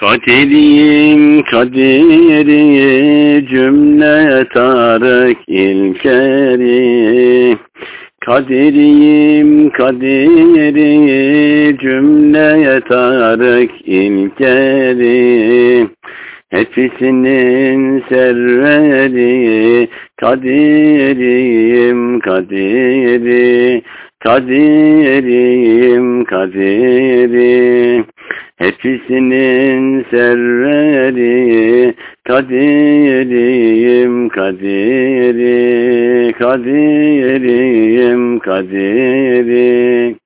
Kadiriyim kadiri cümle Tarık ilkeri. Kadiriyim kadiri cümle Tarık ilkeri. Hepsinin serveri kadiriyim kadiri Kadiriyim kadiri Hepsinin serveri kadiriyim kadiri kadiriyim kadiri.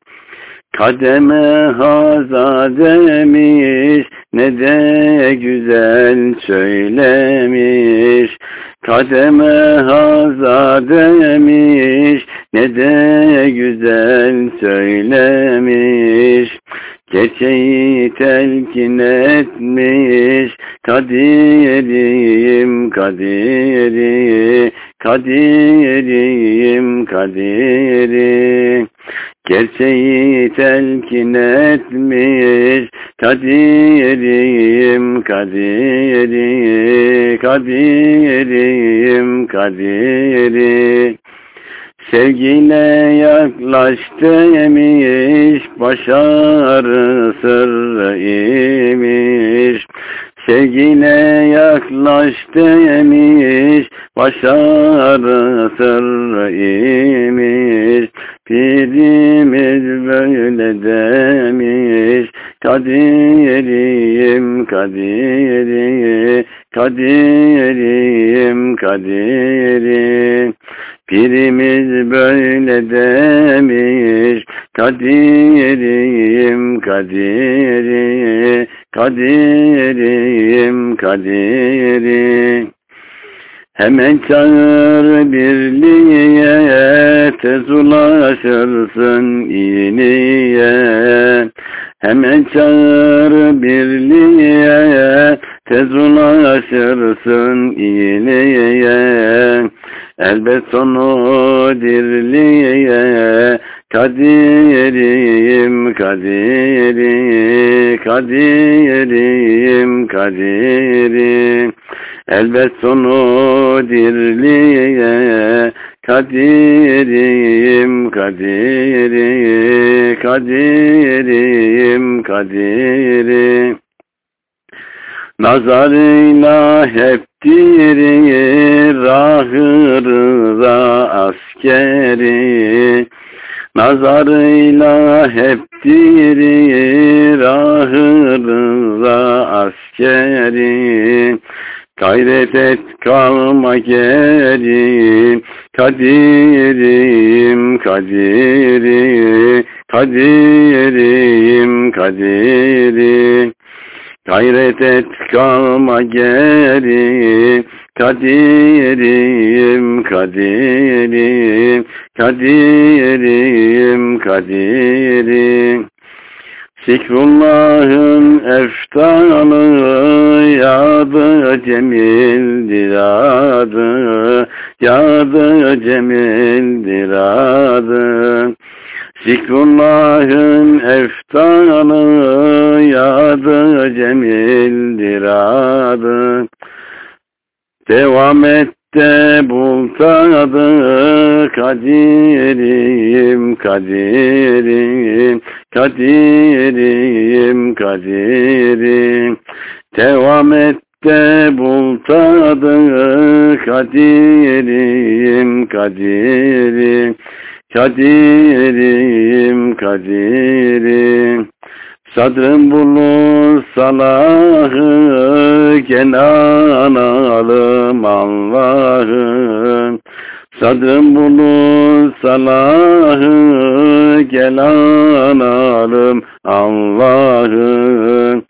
Kademe haza demiş ne de güzel söylemiş. Kademe haza demiş ne de güzel söylemiş Gerçeği telkin etmiş kadiriyim kadiri kadiriyim kadiri. Gerçeği telkin etmiş kadiriyim kadiri kadiriyim kadiri Sevgiyle yaklaş demiş, başarı sırrı imiş. Sevgiyle yaklaş demiş, başarı sırrı imiş. Pirimiz böyle demiş, kadiriyim kadiri, kadiriyim kadiri. Pirimiz böyle demiş, kadiriyim kadiri, kadiriyim kadiri. Hemen çağır birliğe, tez ulaşırsın iyiliğe. Hemen çağır birliğe, tez ulaşırsın iyiliğe. Elbet sonu dirliğe, kadiriyim kadiri, kadiriyim kadiri. Elbet sonu dirliğe, kadiriyim kadiri, kadiriyim kadiri. Nazarıyla hep diri, rahırda askeri. Nazarıyla hep diri, rahırda askeri. Gayret et kalma geri, kadirim kadiri, kadirim kadiri. Gayret et kalma geri, kadirim kadirim, kadirim kadirim. Zikrullah'ın eftanı yadı cemildir adı, yadı cemildir adı. Zikrullah'ın eftanı yadı cemildir adı. Devam et de bul tadı kadiriyim kadiriyim kadiriyim kadiriyim devam et de bul tadı kadiriyim kadiriyim kadiriyim kadiriyim Sadrım bulur salahı, kenan alım Allah'ım. Sadrım bulur salahı, kenan alım Allah'ım.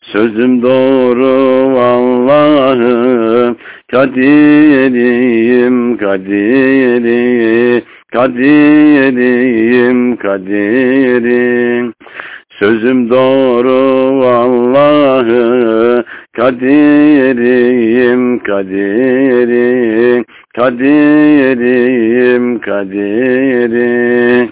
Sözüm doğru Allah'ım, kadiriyim kadiri, kadiriyim kadirim. Sözüm doğru Allah'ı kadiriyim kadiri kadiriyim kadiri